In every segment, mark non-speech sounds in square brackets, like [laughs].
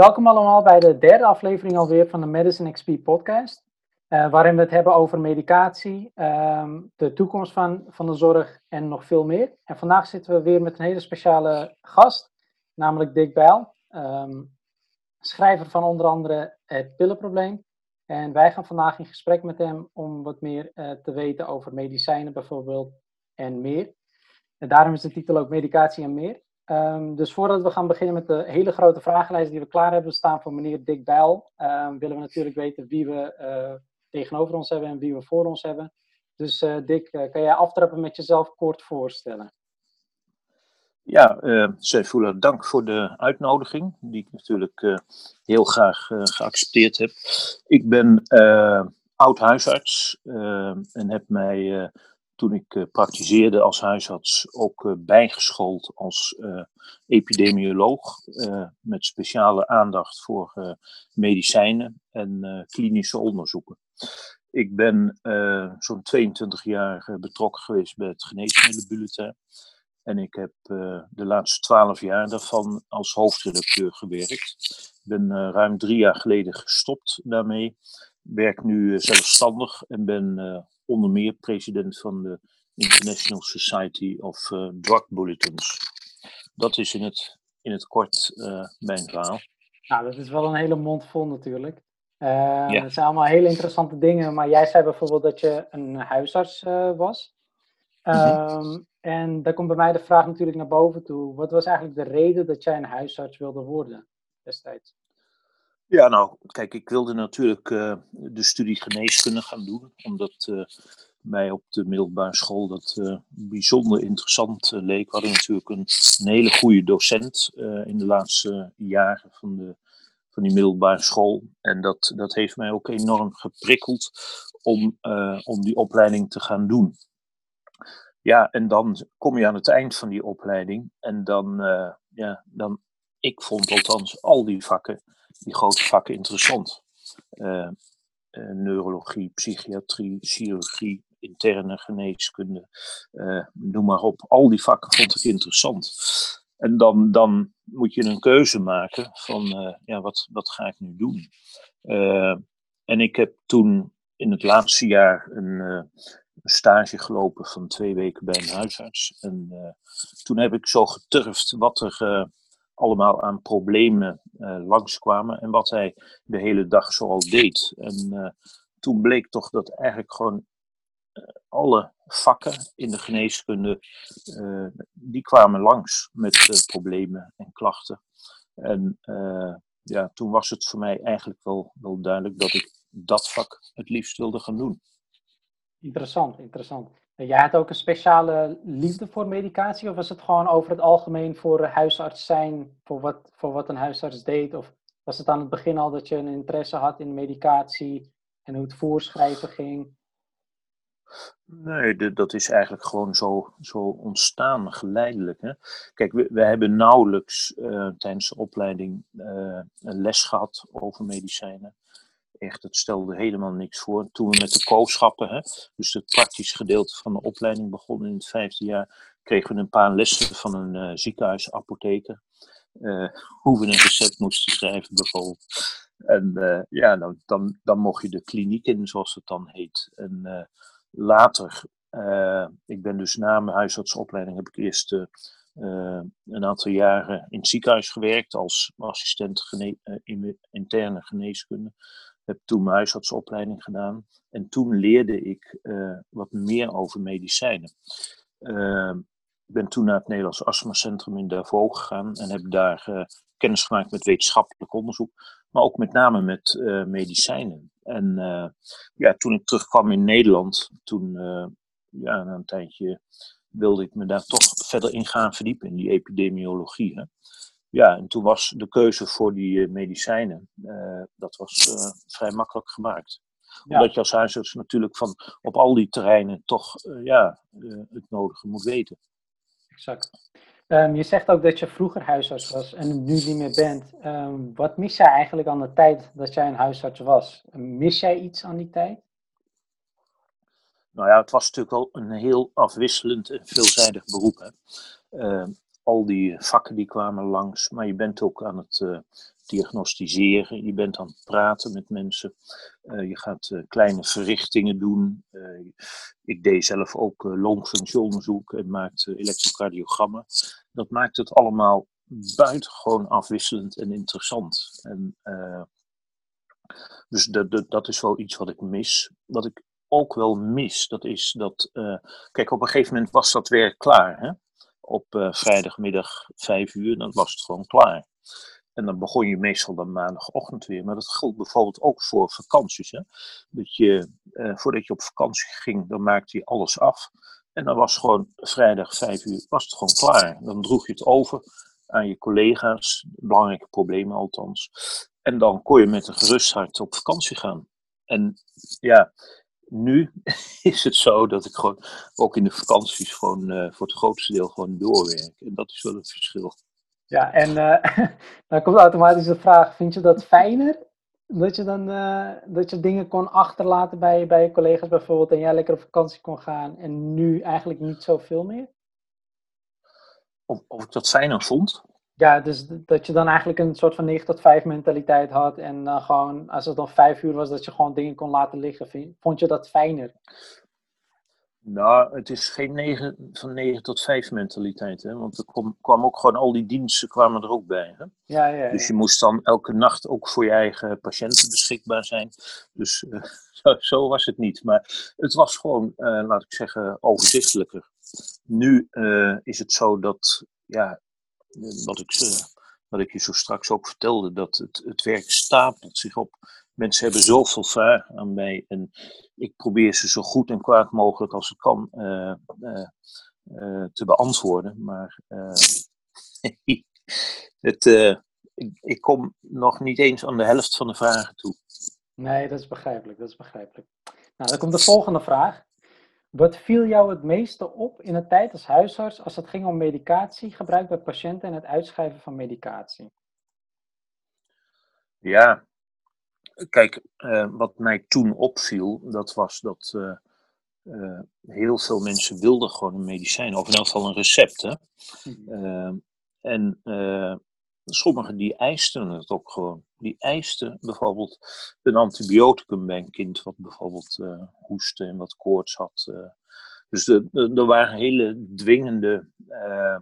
Welkom allemaal bij de derde aflevering alweer van de Medicine XP podcast. Uh, waarin we het hebben over medicatie, uh, de toekomst van, van de zorg en nog veel meer. En vandaag zitten we weer met een hele speciale gast, namelijk Dick Bijl, um, schrijver van onder andere Het Pillenprobleem. En wij gaan vandaag in gesprek met hem om wat meer uh, te weten over medicijnen bijvoorbeeld en meer. En daarom is de titel ook Medicatie en meer. Um, dus voordat we gaan beginnen met de hele grote vragenlijst die we klaar hebben staan voor meneer Dick Bijl, um, willen we natuurlijk weten wie we uh, tegenover ons hebben en wie we voor ons hebben. Dus uh, Dick, uh, kan jij aftrappen met jezelf kort voorstellen? Ja, uh, dank voor de uitnodiging, die ik natuurlijk heel graag geaccepteerd heb. Ik ben oud huisarts en heb mij toen ik praktiseerde als huisarts ook bijgeschoold als epidemioloog, met speciale aandacht voor medicijnen en klinische onderzoeken. Ik ben zo'n 22 jaar betrokken geweest bij het geneesmiddelenbulletin. En ik heb de laatste twaalf jaar daarvan als hoofdredacteur gewerkt. Ik ben ruim drie jaar geleden gestopt daarmee. Werk nu zelfstandig en ben onder meer president van de International Society of Drug Bulletins. Dat is in het, in het kort mijn verhaal. Nou, dat is wel een hele mond vol natuurlijk. Ja. Dat zijn allemaal hele interessante dingen. Maar jij zei bijvoorbeeld dat je een huisarts was. Um, en daar komt bij mij de vraag natuurlijk naar boven toe. Wat was eigenlijk de reden dat jij een huisarts wilde worden destijds? Ja, nou, kijk, ik wilde natuurlijk uh, de studie geneeskunde gaan doen, omdat uh, mij op de middelbare school dat uh, bijzonder interessant leek. We hadden natuurlijk een, hele goede docent in de laatste jaren van, de, van die middelbare school. En dat, dat heeft mij ook enorm geprikkeld om, om die opleiding te gaan doen. Ja, en dan kom je aan het eind van die opleiding en dan, ja, dan, ik vond althans al die vakken, die grote vakken interessant. Uh, uh, neurologie, psychiatrie, chirurgie, interne geneeskunde, noem maar op. Al die vakken vond ik interessant. En dan, dan moet je een keuze maken van, ja, wat, wat ga ik nu doen? en ik heb toen in het laatste jaar een stage gelopen van twee weken bij een huisarts. En toen heb ik zo geturfd wat er allemaal aan problemen uh, langskwamen en wat hij de hele dag zoal deed. En toen bleek toch dat eigenlijk gewoon alle vakken in de geneeskunde, die kwamen langs met problemen en klachten. En ja, toen was het voor mij eigenlijk wel, wel duidelijk dat ik dat vak het liefst wilde gaan doen. Interessant, interessant. Jij had ook een speciale liefde voor medicatie, of was het gewoon over het algemeen voor huisarts zijn, voor wat, voor wat een huisarts deed? Of was het aan het begin al dat je een interesse had in medicatie en hoe het voorschrijven ging? Nee, dat is eigenlijk gewoon zo, zo ontstaan, geleidelijk. Hè? Kijk, we, we hebben nauwelijks uh, tijdens de opleiding uh, een les gehad over medicijnen echt, het stelde helemaal niks voor. Toen we met de kooschappen, hè, dus het praktische gedeelte van de opleiding begonnen in het vijfde jaar, kregen we een paar lessen van een uh, ziekenhuisapotheker. Uh, hoe we een recept moesten schrijven bijvoorbeeld. En uh, ja, dan, dan, dan mocht je de kliniek in, zoals het dan heet. En later, ik ben dus na mijn huisartsopleiding, heb ik eerst een aantal jaren in het ziekenhuis gewerkt als assistent gene in interne geneeskunde heb toen mijn huisartsopleiding gedaan. En toen leerde ik uh, wat meer over medicijnen. Uh, ik ben toen naar het Nederlands Astmacentrum in Davos gegaan en heb daar uh, kennis gemaakt met wetenschappelijk onderzoek, maar ook met name met medicijnen. En ja, toen ik terugkwam in Nederland, toen, ja, een tijdje wilde ik me daar toch verder in gaan verdiepen, in die epidemiologie. Hè. Ja, en toen was de keuze voor die uh, medicijnen, uh, dat was uh, vrij makkelijk gemaakt. Ja. Omdat je als huisarts natuurlijk van op al die terreinen toch ja, het nodige moet weten. Exact. Um, je zegt ook dat je vroeger huisarts was en nu niet meer bent. Um, wat mis jij eigenlijk aan de tijd dat jij een huisarts was? Mis jij iets aan die tijd? Nou ja, het was natuurlijk wel een heel afwisselend en veelzijdig beroep. Hè. Uh, al die vakken die kwamen langs, maar je bent ook aan het uh, diagnostiseren, je bent aan het praten met mensen, uh, je gaat uh, kleine verrichtingen doen. ik deed zelf ook longfunctieonderzoek en maakte elektrocardiogrammen. Dat maakt het allemaal buitengewoon afwisselend en interessant. En, dus dat, dat, dat is wel iets wat ik mis. Wat ik ook wel mis, dat is dat, kijk, op een gegeven moment was dat werk klaar. Hè? Op uh, vrijdagmiddag vijf uur, dan was het gewoon klaar. En dan begon je meestal dan maandagochtend weer. Maar dat geldt bijvoorbeeld ook voor vakanties. Hè? Dat je, uh, voordat je op vakantie ging, dan maakte je alles af. En dan was gewoon vrijdag vijf uur, was het gewoon klaar. Dan droeg je het over aan je collega's, belangrijke problemen althans. En dan kon je met een gerust hart op vakantie gaan. En ja, nu [laughs] is het zo dat ik gewoon ook in de vakanties gewoon uh, voor het grootste deel gewoon doorwerk. En dat is wel een verschil. Ja, en uh, [laughs] dan komt automatisch de vraag: vind je dat fijner? Dat je dan uh, dat je dingen kon achterlaten bij, bij je collega's bijvoorbeeld en jij lekker op vakantie kon gaan en nu eigenlijk niet zoveel meer? Of, of ik dat fijner vond? Ja, dus dat je dan eigenlijk een soort van 9 tot 5 mentaliteit had. En dan gewoon, als het dan 5 uur was, dat je gewoon dingen kon laten liggen. Vond je dat fijner? Nou, het is geen 9, van 9 tot 5 mentaliteit. Hè? Want er kwam, kwam ook gewoon al die diensten kwamen er ook bij. Hè? Ja, ja, ja. Dus je moest dan elke nacht ook voor je eigen patiënten beschikbaar zijn. Dus uh, [laughs] zo, zo, was het niet. Maar het was gewoon, uh, laat ik zeggen, overzichtelijker. Nu uh, is het zo dat ja, wat ik, wat ik je zo straks ook vertelde, dat het, het werk stapelt zich op. Mensen hebben zoveel vragen aan mij en ik probeer ze zo goed en kwaad mogelijk als ik kan uh, uh, te beantwoorden. Maar [laughs] het, ik, ik kom nog niet eens aan de helft van de vragen toe. Nee, dat is begrijpelijk. Dat is begrijpelijk. Nou, dan komt de volgende vraag. Wat viel jou het meeste op in de tijd als huisarts als het ging om medicatie, gebruik bij patiënten en het uitschrijven van medicatie? Ja, kijk, uh, wat mij toen opviel, dat was dat uh, uh, heel veel mensen wilden gewoon een medicijn, of in elk geval een recept. Hè? Mm. en sommigen die eisten het ook gewoon. Die eisten bijvoorbeeld een antibioticum bij een kind wat bijvoorbeeld uh, hoestte en wat koorts had. Uh. Dus er waren hele dwingende uh,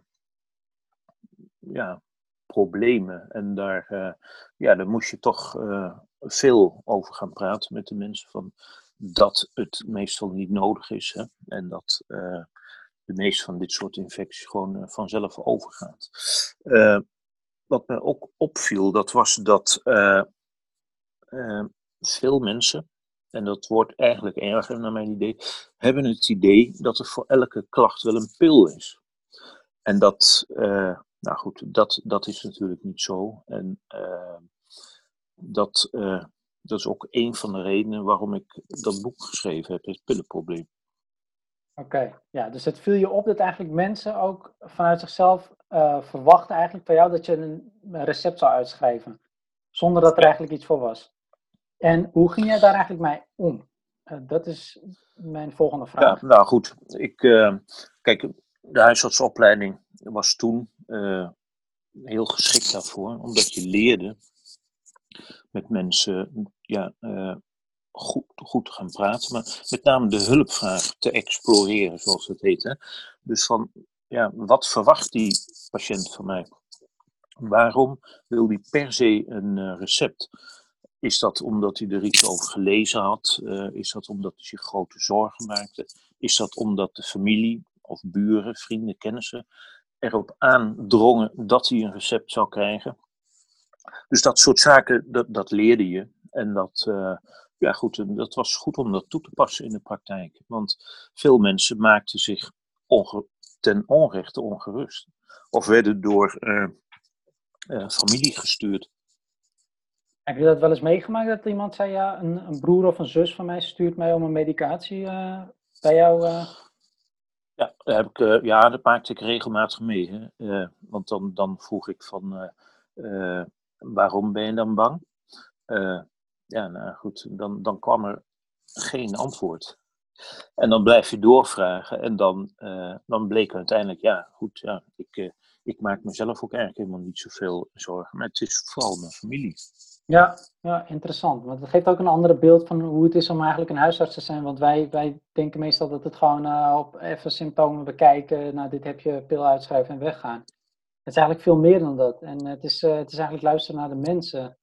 ja, problemen. En daar, ja, daar moest je toch veel over gaan praten met de mensen. Van dat het meestal niet nodig is. Hè? En dat de meeste van dit soort infecties gewoon vanzelf overgaat wat me ook opviel, dat was dat uh, uh, veel mensen, en dat wordt eigenlijk erger naar mijn idee, hebben het idee dat er voor elke klacht wel een pil is. En dat, uh, nou goed, dat, dat is natuurlijk niet zo. En dat, dat is ook een van de redenen waarom ik dat boek geschreven heb, het pillenprobleem. Oké, ja, dus het viel je op dat eigenlijk mensen ook vanuit zichzelf uh, verwachten eigenlijk van jou dat je een, recept zou uitschrijven, zonder dat er eigenlijk iets voor was. En hoe ging jij daar eigenlijk mee om? Uh, dat is mijn volgende vraag. Ja, nou goed, ik, uh, kijk, de huisartsopleiding was toen heel geschikt daarvoor, omdat je leerde met mensen ja, goed, goed te gaan praten, maar met name de hulpvraag te exploreren, zoals het heet. Hè? Dus van, ja, wat verwacht die patiënt van mij? Waarom wil die per se een uh, recept? Is dat omdat hij er iets over gelezen had? Uh, is dat omdat hij zich grote zorgen maakte? Is dat omdat de familie of buren, vrienden, kennissen erop aandrongen dat hij een recept zou krijgen? Dus dat soort zaken, dat, dat leerde je. En dat, uh, ja, goed, dat was goed om dat toe te passen in de praktijk. Want veel mensen maakten zich ten onrechte ongerust. Of werden door uh, uh, familie gestuurd. Heb je dat wel eens meegemaakt dat iemand zei: ja, een, een broer of een zus van mij stuurt mij om een medicatie uh, bij jou? Ja, dat heb ik, ja, dat maakte ik regelmatig mee. Hè? want dan, dan vroeg ik van: waarom ben je dan bang? Ja, nou goed, dan, dan kwam er geen antwoord. En dan blijf je doorvragen en dan, uh, dan bleek uiteindelijk, ja, goed, ja, ik, uh, ik maak mezelf ook eigenlijk helemaal niet zoveel zorgen. Maar het is vooral mijn familie. Ja, ja, interessant. Want het geeft ook een andere beeld van hoe het is om eigenlijk een huisarts te zijn. Want wij, wij denken meestal dat het gewoon uh, op even symptomen bekijken. Nou, dit heb je, pil uitschrijven en weggaan. Het is eigenlijk veel meer dan dat. En het is, het is eigenlijk luisteren naar de mensen.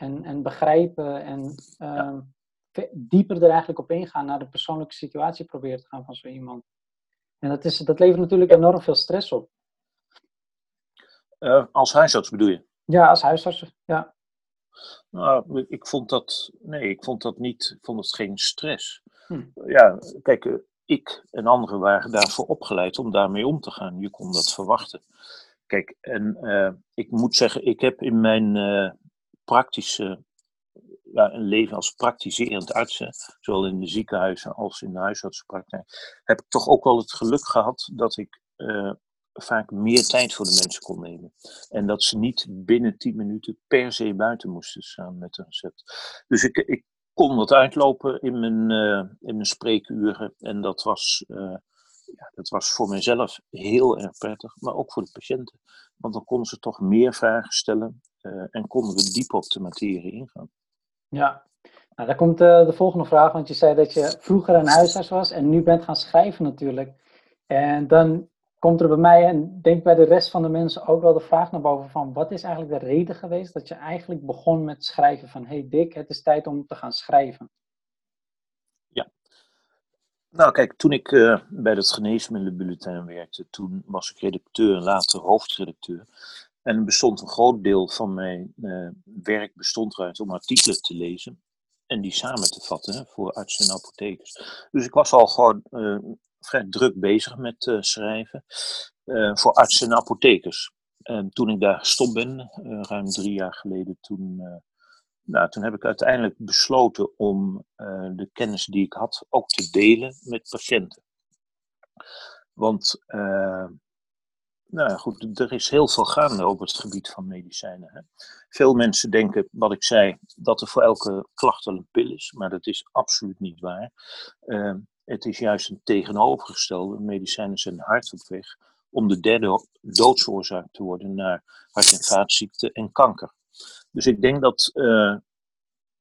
En, en begrijpen en ja. dieper er eigenlijk op ingaan. Naar de persoonlijke situatie proberen te gaan van zo iemand. En dat, is, dat levert natuurlijk enorm veel stress op. Uh, als huisarts bedoel je? Ja, als huisarts, ja. Nou, ik vond dat, nee, ik vond dat niet, ik vond het geen stress. Hm. Ja, kijk, uh, ik en anderen waren daarvoor opgeleid om daarmee om te gaan. Je kon dat verwachten. Kijk, en uh, ik moet zeggen, ik heb in mijn praktische, ja, een leven als praktiserend arts, zowel in de ziekenhuizen als in de huisartsenpraktijk, heb ik toch ook wel het geluk gehad dat ik vaak meer tijd voor de mensen kon nemen. En dat ze niet binnen 10 minuten per se buiten moesten staan met een recept. Dus ik, ik kon wat uitlopen in mijn, uh, in mijn spreekuren. En dat was, ja, dat was voor mijzelf heel erg prettig, maar ook voor de patiënten. Want dan konden ze toch meer vragen stellen en konden we diep op de materie ingaan. Ja, nou, daar komt de volgende vraag. Want je zei dat je vroeger een huisarts was en nu bent gaan schrijven natuurlijk. En dan komt er bij mij en denk bij de rest van de mensen ook wel de vraag naar boven van wat is eigenlijk de reden geweest dat je eigenlijk begon met schrijven van hey Dick, het is tijd om te gaan schrijven? Ja. Nou kijk, toen ik uh, bij het Geneesmiddelenbulletin werkte, toen was ik redacteur en later hoofdredacteur. En bestond een groot deel van mijn uh, werk bestond eruit om artikelen te lezen en die samen te vatten voor artsen en apothekers. Dus ik was al gewoon uh, vrij druk bezig met uh, schrijven voor artsen en apothekers. En toen ik daar gestopt ben, ruim drie jaar geleden, toen, nou, toen heb ik uiteindelijk besloten om de kennis die ik had ook te delen met patiënten. Want nou goed, er is heel veel gaande op het gebied van medicijnen. Hè. Veel mensen denken, wat ik zei, dat er voor elke klacht wel een pil is, maar dat is absoluut niet waar. Uh, het is juist een tegenovergestelde. Medicijnen zijn hard op weg om de derde doodsoorzaak te worden naar hart- en vaatziekten en kanker. Dus ik denk dat uh,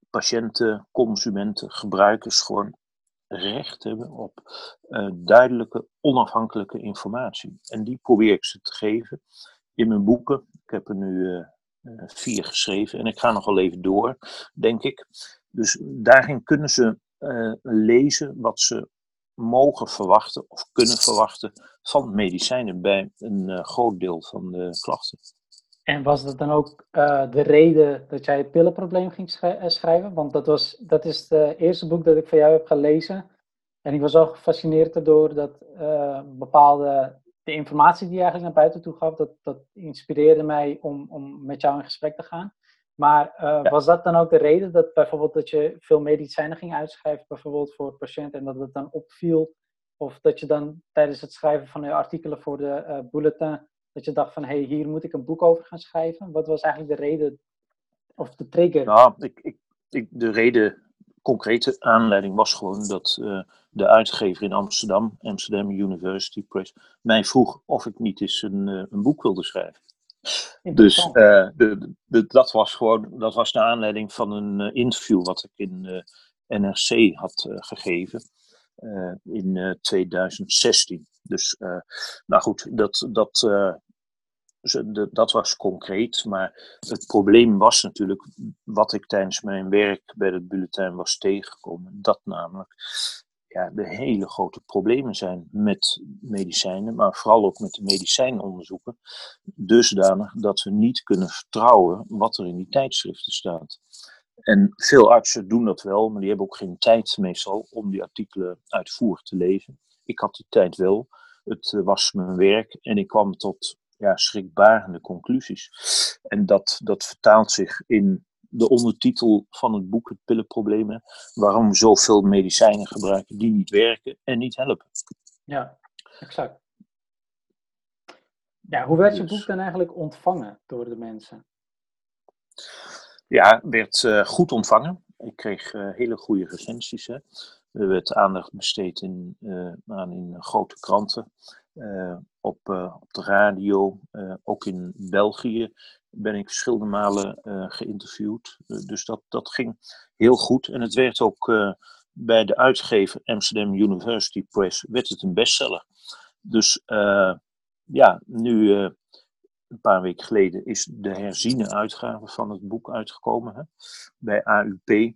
patiënten, consumenten, gebruikers gewoon recht hebben op uh, duidelijke, onafhankelijke informatie. En die probeer ik ze te geven in mijn boeken. Ik heb er nu uh, vier geschreven en ik ga nog wel even door, denk ik. Dus daarin kunnen ze lezen wat ze mogen verwachten of kunnen verwachten van medicijnen bij een groot deel van de klachten. En was dat dan ook uh, de reden dat jij het pillenprobleem ging schrijven? Want dat, was, dat is het eerste boek dat ik van jou heb gelezen. En ik was ook gefascineerd door dat uh, bepaalde, de informatie die je eigenlijk naar buiten toe gaf, dat, dat inspireerde mij om, om met jou in gesprek te gaan. Maar uh, ja. was dat dan ook de reden dat bijvoorbeeld dat je veel medicijnen ging uitschrijven, bijvoorbeeld voor patiënten, en dat het dan opviel? Of dat je dan tijdens het schrijven van je artikelen voor de uh, bulletin, dat je dacht van hé, hey, hier moet ik een boek over gaan schrijven? Wat was eigenlijk de reden of de trigger? Nou, ik, ik, ik, de reden, concrete aanleiding was gewoon dat uh, de uitgever in Amsterdam, Amsterdam University Press, mij vroeg of ik niet eens een, een boek wilde schrijven. Dus uh, de, de, dat was gewoon dat was de aanleiding van een interview wat ik in eh, NRC had gegeven in 2016. Dus nou goed, dat, dat, dat was concreet. Maar het probleem was natuurlijk wat ik tijdens mijn werk bij het bulletin was tegengekomen. Dat namelijk ja, de hele grote problemen zijn met medicijnen, maar vooral ook met de medicijnonderzoeken, dusdanig dat we niet kunnen vertrouwen wat er in die tijdschriften staat. En veel artsen doen dat wel, maar die hebben ook geen tijd meestal om die artikelen uitvoerig te lezen. Ik had die tijd wel, het eh, was mijn werk en ik kwam tot ja, schrikbarende conclusies. En dat, dat vertaalt zich in de ondertitel van het boek, Het pillenprobleem, waarom zoveel medicijnen gebruiken die niet werken en niet helpen. Ja, exact. Ja, hoe werd je dus- boek dan eigenlijk ontvangen door de mensen? Ja, werd uh, goed ontvangen. Ik kreeg uh, hele goede recensies. Hè. Er werd aandacht besteed in, aan in grote kranten, op, op de radio, ook in België ben ik verschillende malen geïnterviewd. dus dat, dat ging heel goed. En het werd ook bij de uitgever Amsterdam University Press werd het een bestseller. Dus ja, nu een paar weken geleden is de herziene uitgave van het boek uitgekomen hè, bij AUP.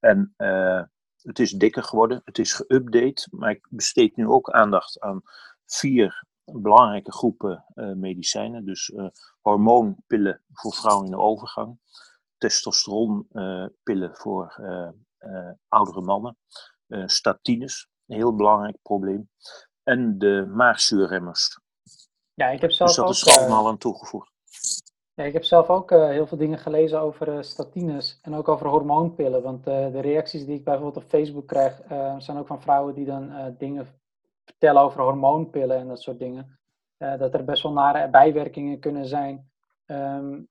En uh, het is dikker geworden, het is geüpdate, maar ik besteed nu ook aandacht aan vier belangrijke groepen uh, medicijnen. Dus uh, hormoonpillen voor vrouwen in de overgang, testosteronpillen voor oudere mannen, statines, een heel belangrijk probleem, en de maagzuurremmers. Ja, ik heb zelf dus dat ook, is allemaal aan toegevoegd. Ja, ik heb zelf ook uh, heel veel dingen gelezen over uh, statines en ook over hormoonpillen. Want uh, de reacties die ik bijvoorbeeld op Facebook krijg, zijn ook van vrouwen die dan dingen vertellen over hormoonpillen en dat soort dingen. dat er best wel nare bijwerkingen kunnen zijn. Um,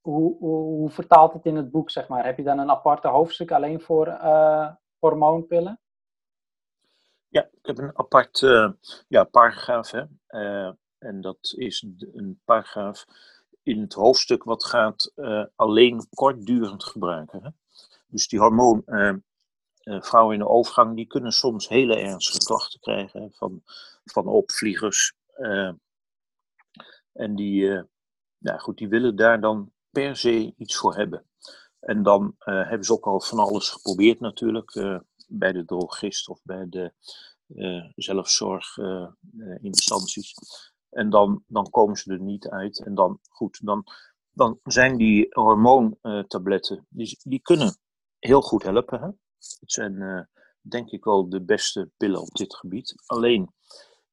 hoe, hoe, hoe, vertaalt het in het boek, zeg maar? Heb je dan een aparte hoofdstuk alleen voor hormoonpillen? Ja, ik heb een apart ja, paragraaf. Hè. En dat is een paragraaf in het hoofdstuk wat gaat uh, alleen kortdurend gebruiken. Hè? Dus die hormoon, uh, vrouwen in de overgang, die kunnen soms hele ernstige klachten krijgen van, van opvliegers. en die, nou goed, die willen daar dan per se iets voor hebben. En dan hebben ze ook al van alles geprobeerd natuurlijk, bij de drogist of bij de zelfzorginstanties. En dan, dan komen ze er niet uit. En dan, goed, dan, dan zijn die hormoontabletten, die, die kunnen heel goed helpen. Hè? Het zijn, uh, denk ik wel, de beste pillen op dit gebied. Alleen,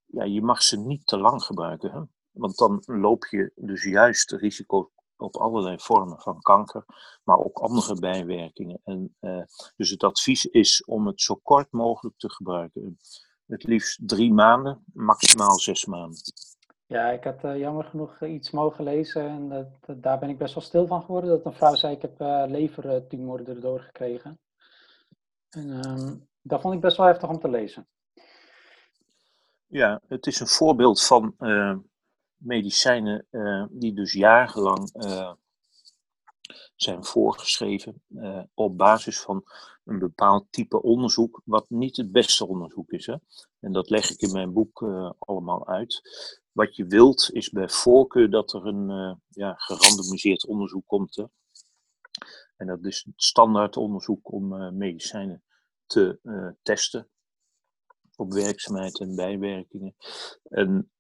ja, je mag ze niet te lang gebruiken. Hè? Want dan loop je dus juist risico op allerlei vormen van kanker, maar ook andere bijwerkingen. En, uh, dus het advies is om het zo kort mogelijk te gebruiken. Het liefst drie maanden, maximaal zes maanden. Ja, ik had uh, jammer genoeg eh, iets mogen lezen en dat, daar ben ik best wel stil van geworden. Dat een vrouw zei, ik heb uh, levertumor erdoor gekregen. En um, dat vond ik best wel heftig om te lezen. Ja, het is een voorbeeld van uh, medicijnen die dus jarenlang zijn voorgeschreven op basis van een bepaald type onderzoek, wat niet het beste onderzoek is. Hè? En dat leg ik in mijn boek allemaal uit. Wat je wilt is bij voorkeur dat er een uh, ja, gerandomiseerd onderzoek komt. Hè? En dat is het standaard onderzoek om uh, medicijnen te uh, testen op werkzaamheid en bijwerkingen. En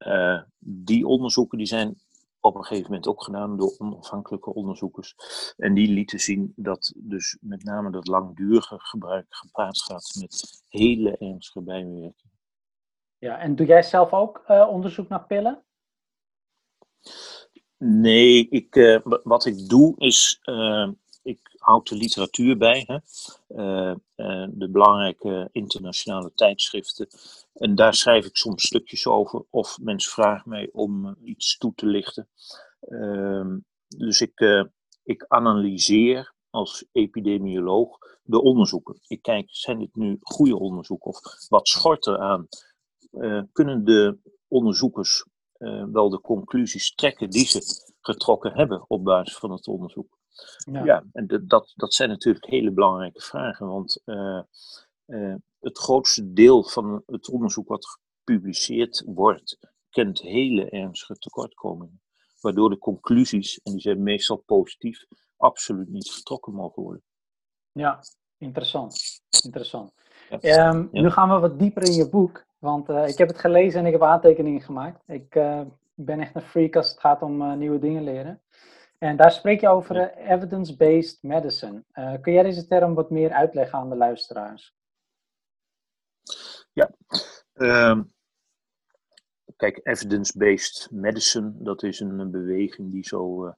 die onderzoeken die zijn op een gegeven moment ook gedaan door onafhankelijke onderzoekers. En die lieten zien dat dus met name dat langdurige gebruik gepaard gaat met hele ernstige bijwerkingen. Ja, en doe jij zelf ook uh, onderzoek naar pillen? Nee, ik, uh, wat ik doe is, uh, ik houd de literatuur bij, hè? de belangrijke internationale tijdschriften. En daar schrijf ik soms stukjes over, of mensen vragen mij om iets toe te lichten. Ehm, dus ik, ik analyseer als epidemioloog de onderzoeken. Ik kijk, zijn dit nu goede onderzoeken of wat schort er aan? Uh, kunnen de onderzoekers uh, wel de conclusies trekken die ze getrokken hebben op basis van het onderzoek. Ja, ja en de, dat, dat zijn natuurlijk hele belangrijke vragen, want uh, het grootste deel van het onderzoek wat gepubliceerd wordt, kent hele ernstige tekortkomingen. Waardoor de conclusies, en die zijn meestal positief, absoluut niet getrokken mogen worden. Ja, interessant. interessant. Ja. Um, ja. Nu gaan we wat dieper in je boek. Want uh, ik heb het gelezen en ik heb aantekeningen gemaakt. Ik uh, ben echt een freak als het gaat om uh, nieuwe dingen leren. En daar spreek je over evidence-based medicine. kun jij deze term wat meer uitleggen aan de luisteraars? Ja, um, kijk, evidence-based medicine, dat is een beweging die zo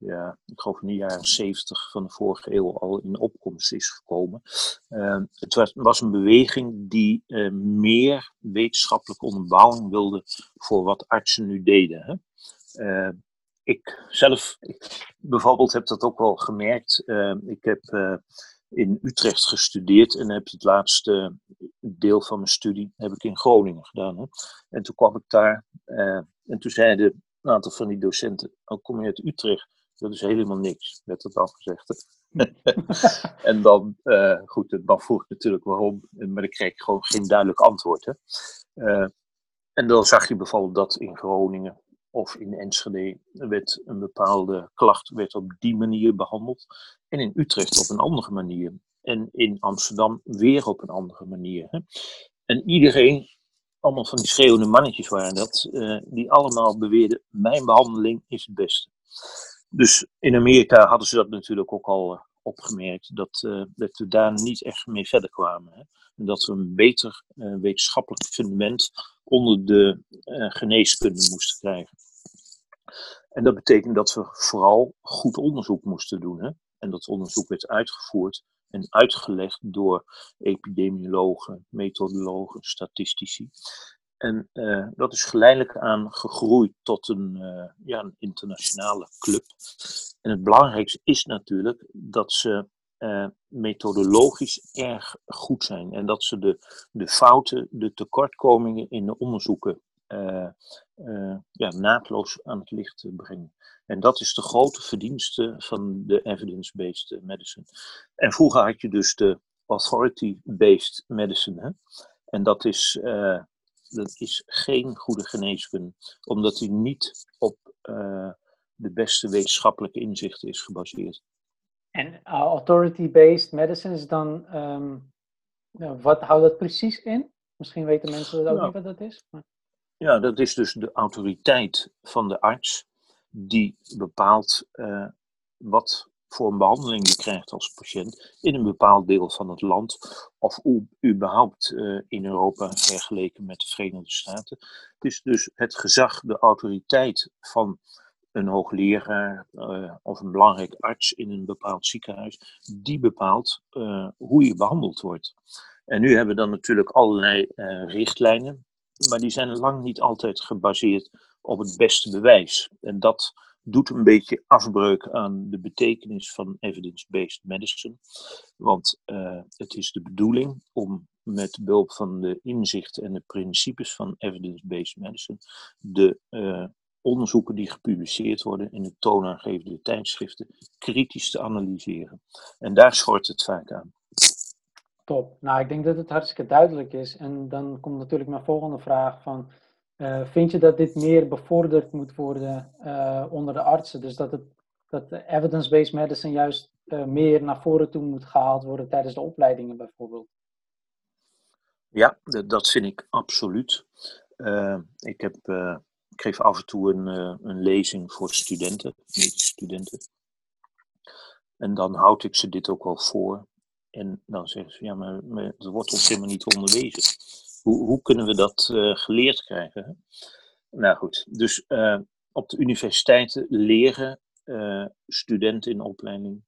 ja, ik geloof in de jaren 70 van de vorige eeuw al in opkomst is gekomen. Uh, het was, was, een beweging die uh, meer wetenschappelijke onderbouwing wilde voor wat artsen nu deden. Hè? Uh, ik zelf bijvoorbeeld heb dat ook wel gemerkt. ik heb in Utrecht gestudeerd en heb het laatste deel van mijn studie heb ik in Groningen gedaan. Hè. En toen kwam ik daar en toen zeiden een aantal van die docenten, oh, kom je uit Utrecht? Dat is helemaal niks, werd dat dan gezegd. [laughs] en dan, uh, goed, dan vroeg natuurlijk waarom, maar ik kreeg gewoon geen duidelijk antwoord. Hè. Uh, en dan zag je bijvoorbeeld dat in Groningen of in Enschede werd een bepaalde klacht werd op die manier behandeld. En in Utrecht op een andere manier. En in Amsterdam weer op een andere manier. Hè. En iedereen, allemaal van die schreeuwende mannetjes waren dat, uh, die allemaal beweerden: mijn behandeling is het beste. Dus in Amerika hadden ze dat natuurlijk ook al uh, opgemerkt, dat, uh, dat we daar niet echt mee verder kwamen. Hè. En dat we een beter wetenschappelijk fundament onder de geneeskunde moesten krijgen. En dat betekent dat we vooral goed onderzoek moesten doen. Hè? En dat onderzoek werd uitgevoerd en uitgelegd door epidemiologen, methodologen, statistici. En uh, dat is geleidelijk aan gegroeid tot een, uh, ja, een internationale club. En het belangrijkste is natuurlijk dat ze uh, methodologisch erg goed zijn. En dat ze de, de fouten, de tekortkomingen in de onderzoeken ja, naadloos aan het licht brengen. En dat is de grote verdienste van de evidence-based medicine. En vroeger had je dus de authority-based medicine. Hè? En dat is, dat is geen goede geneeskunde, omdat die niet op uh, de beste wetenschappelijke inzichten is gebaseerd. En authority-based medicine is dan, um, wat houdt dat precies in? Misschien weten mensen dat ook nou, niet wat dat is. Maar... Ja, dat is dus de autoriteit van de arts die bepaalt uh, wat voor een behandeling je krijgt als patiënt in een bepaald deel van het land of überhaupt uh, in Europa vergeleken met de Verenigde Staten. Het is dus het gezag, de autoriteit van een hoogleraar uh, of een belangrijk arts in een bepaald ziekenhuis, die bepaalt hoe je behandeld wordt. En nu hebben we dan natuurlijk allerlei richtlijnen maar die zijn lang niet altijd gebaseerd op het beste bewijs. En dat doet een beetje afbreuk aan de betekenis van evidence-based medicine. Want uh, het is de bedoeling om met behulp van de inzichten en de principes van evidence-based medicine de uh, onderzoeken die gepubliceerd worden in de toonaangevende tijdschriften kritisch te analyseren. En daar schort het vaak aan. Top. Nou, ik denk dat het hartstikke duidelijk is. En dan komt natuurlijk mijn volgende vraag van, uh, vind je dat dit meer bevorderd moet worden uh, onder de artsen? Dus dat, het, dat de evidence-based medicine juist uh, meer naar voren toe moet gehaald worden tijdens de opleidingen bijvoorbeeld? Ja, dat vind ik absoluut. ik, heb, ik geef af en toe een, een lezing voor studenten, medische studenten. En dan houd ik ze dit ook wel voor. En dan zeggen ze, ja, maar, maar het wordt ons helemaal niet onderwezen. Hoe, hoe kunnen we dat uh, geleerd krijgen? Nou goed, dus uh, op de universiteiten leren uh, studenten in opleiding,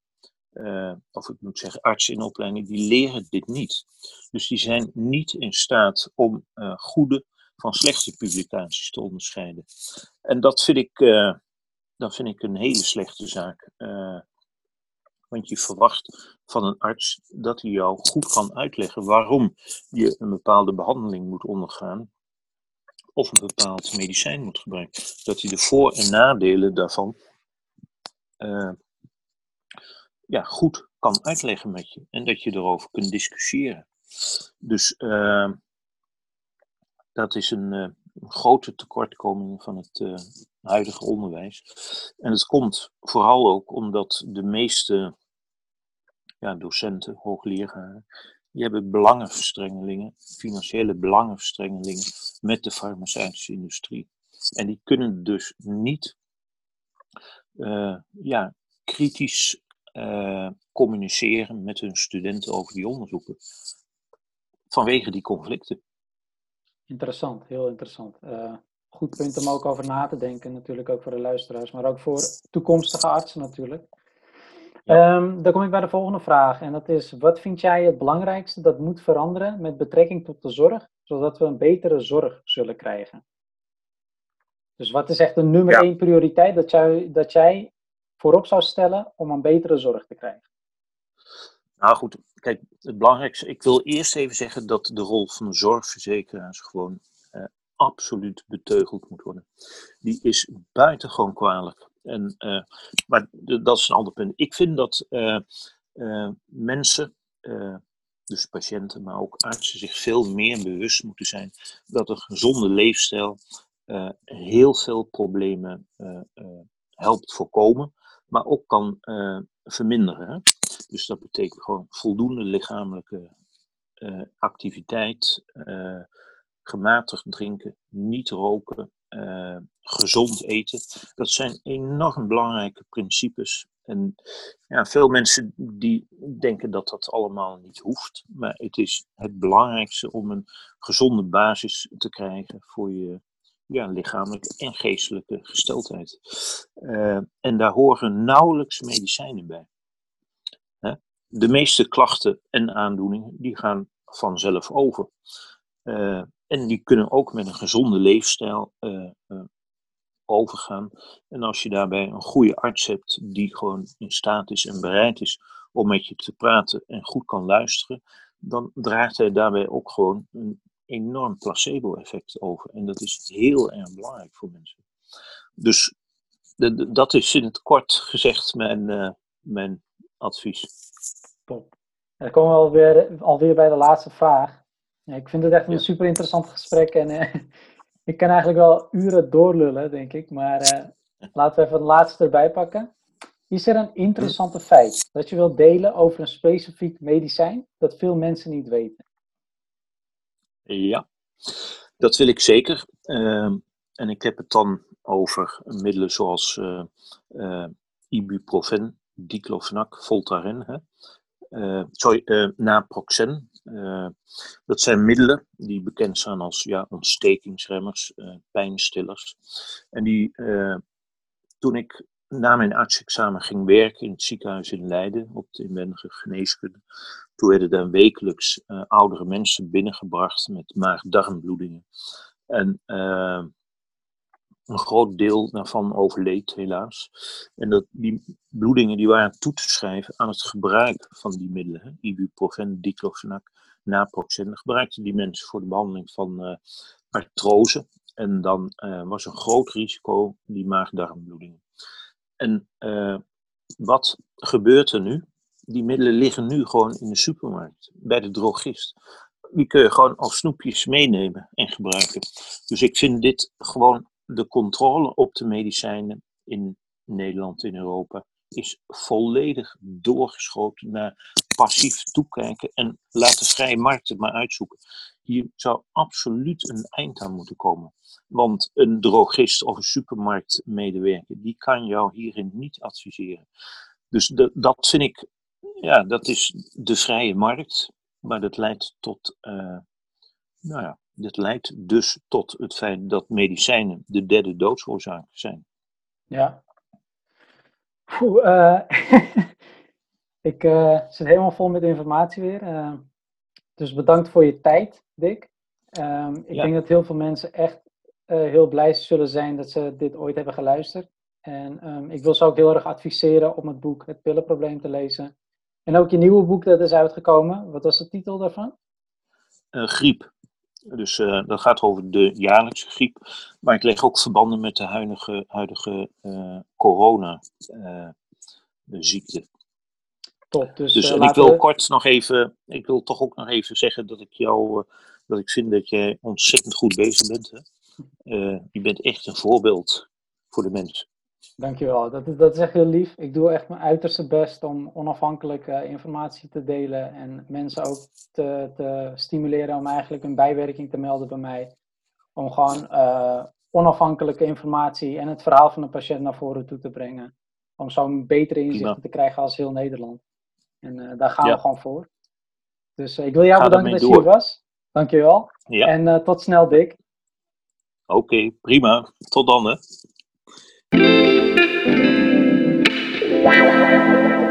of ik moet zeggen artsen in opleiding, die leren dit niet. Dus die zijn niet in staat om goede van slechte publicaties te onderscheiden. En dat vind ik, dat vind ik een hele slechte zaak. Want je verwacht van een arts dat hij jou goed kan uitleggen waarom je een bepaalde behandeling moet ondergaan of een bepaald medicijn moet gebruiken. Dat hij de voor- en nadelen daarvan uh, ja, goed kan uitleggen met je en dat je erover kunt discussiëren. Dus uh, dat is een, uh, een, grote tekortkoming van het huidige onderwijs. En het komt vooral ook omdat de meeste ja, docenten, hoogleraren, die hebben belangenverstrengelingen, financiële belangenverstrengelingen met de farmaceutische industrie. En die kunnen dus niet uh, ja, kritisch uh, communiceren met hun studenten over die onderzoeken. Vanwege die conflicten. Interessant, heel interessant. Uh, goed punt om ook over na te denken, natuurlijk ook voor de luisteraars, maar ook voor toekomstige artsen natuurlijk. Um, dan kom ik bij de volgende vraag. En dat is: wat vind jij het belangrijkste dat moet veranderen met betrekking tot de zorg, zodat we een betere zorg zullen krijgen? Dus wat is echt de nummer één prioriteit dat jij, dat jij voorop zou stellen om een betere zorg te krijgen? Nou goed, kijk, het belangrijkste, ik wil eerst even zeggen dat de rol van de zorgverzekeraars gewoon uh, absoluut beteugeld moet worden. Die is buitengewoon kwalijk. En, uh, maar dat is een ander punt. Ik vind dat uh, mensen, dus patiënten, maar ook artsen, zich veel meer bewust moeten zijn dat een gezonde leefstijl heel veel problemen helpt voorkomen, maar ook kan verminderen. Dus dat betekent gewoon voldoende lichamelijke activiteit, gematigd drinken, niet roken, gezond eten. Dat zijn enorm belangrijke principes. En ja, veel mensen die denken dat dat allemaal niet hoeft. Maar het is het belangrijkste om een gezonde basis te krijgen voor je ja, lichamelijke en geestelijke gesteldheid. en daar horen nauwelijks medicijnen bij de meeste klachten en aandoeningen die gaan vanzelf over. Uh, en die kunnen ook met een gezonde leefstijl uh, overgaan. En als je daarbij een goede arts hebt die gewoon in staat is en bereid is om met je te praten en goed kan luisteren, dan draagt hij daarbij ook gewoon een enorm placebo-effect over. En dat is heel erg belangrijk voor mensen. Dus de, de, dat is in het kort gezegd mijn, mijn advies. Top. Dan komen we alweer, alweer bij de laatste vraag. ik vind het echt een super interessant gesprek en uh, ik kan eigenlijk wel uren doorlullen, denk ik. Maar uh, laten we even het laatste erbij pakken. Is er een interessante feit dat je wilt delen over een specifiek medicijn dat veel mensen niet weten? Ja, dat wil ik zeker. Uh, en ik heb het dan over middelen zoals uh, ibuprofen, diclofenac, Voltaren. Hè? Uh, sorry, uh, naproxen. Uh, dat zijn middelen die bekend zijn als ja, ontstekingsremmers, pijnstillers. En die, toen ik na mijn artsexamen ging werken in het ziekenhuis in Leiden op de inwendige geneeskunde, toen werden daar wekelijks oudere mensen binnengebracht met maag-darmbloedingen. En een groot deel daarvan overleed helaas. En dat, die bloedingen die waren toe te schrijven aan het gebruik van die middelen. Ibuprofen, diclofenac, naproxen. Gebruikten die mensen voor de behandeling van uh, artrose. En dan uh, was een groot risico die maagdarmbloedingen. En uh, wat gebeurt er nu? Die middelen liggen nu gewoon in de supermarkt, bij de drogist. Die kun je gewoon als snoepjes meenemen en gebruiken. Dus ik vind dit gewoon de controle op de medicijnen in Nederland, in Europa, is volledig doorgeschoten naar passief toekijken en laat de vrije markt het maar uitzoeken. Hier zou absoluut een eind aan moeten komen. Want een drogist of een supermarktmedewerker, die kan jou hierin niet adviseren. Dus de, dat vind ik, ja, dat is de vrije markt, maar dat leidt tot, uh, nou ja, dit leidt dus tot het feit dat medicijnen de derde doodsoorzaak zijn. Ja. Oeh, uh, [laughs] ik uh, zit helemaal vol met informatie weer. Uh, dus bedankt voor je tijd, Dick. Um, ik denk dat heel veel mensen echt heel blij zullen zijn dat ze dit ooit hebben geluisterd. En um, ik wil ze ook heel erg adviseren om het boek Het Pillenprobleem te lezen. En ook je nieuwe boek dat is uitgekomen. Wat was de titel daarvan? griep. Dus uh, dat gaat over de jaarlijkse griep. Maar ik leg ook verbanden met de huidige, huidige uh, corona-ziekte. Uh, Top. Dus, dus en ik wil kort nog even, ik wil toch ook nog even zeggen dat ik jou, dat ik vind dat jij ontzettend goed bezig bent. Hè? je bent echt een voorbeeld voor de mensen. Dankjewel, dat, dat is echt heel lief. Ik doe echt mijn uiterste best om onafhankelijke informatie te delen en mensen ook te, te stimuleren om eigenlijk een bijwerking te melden bij mij. Om gewoon uh, onafhankelijke informatie en het verhaal van de patiënt naar voren toe te brengen. Om zo een betere inzicht te krijgen als heel Nederland. En uh, daar gaan we gewoon voor. Dus uh, ik wil jou Ga bedanken dat je hier was. Dankjewel. Ja. En tot snel, Dick. Oké, okay, prima. Tot dan, hè. Wow.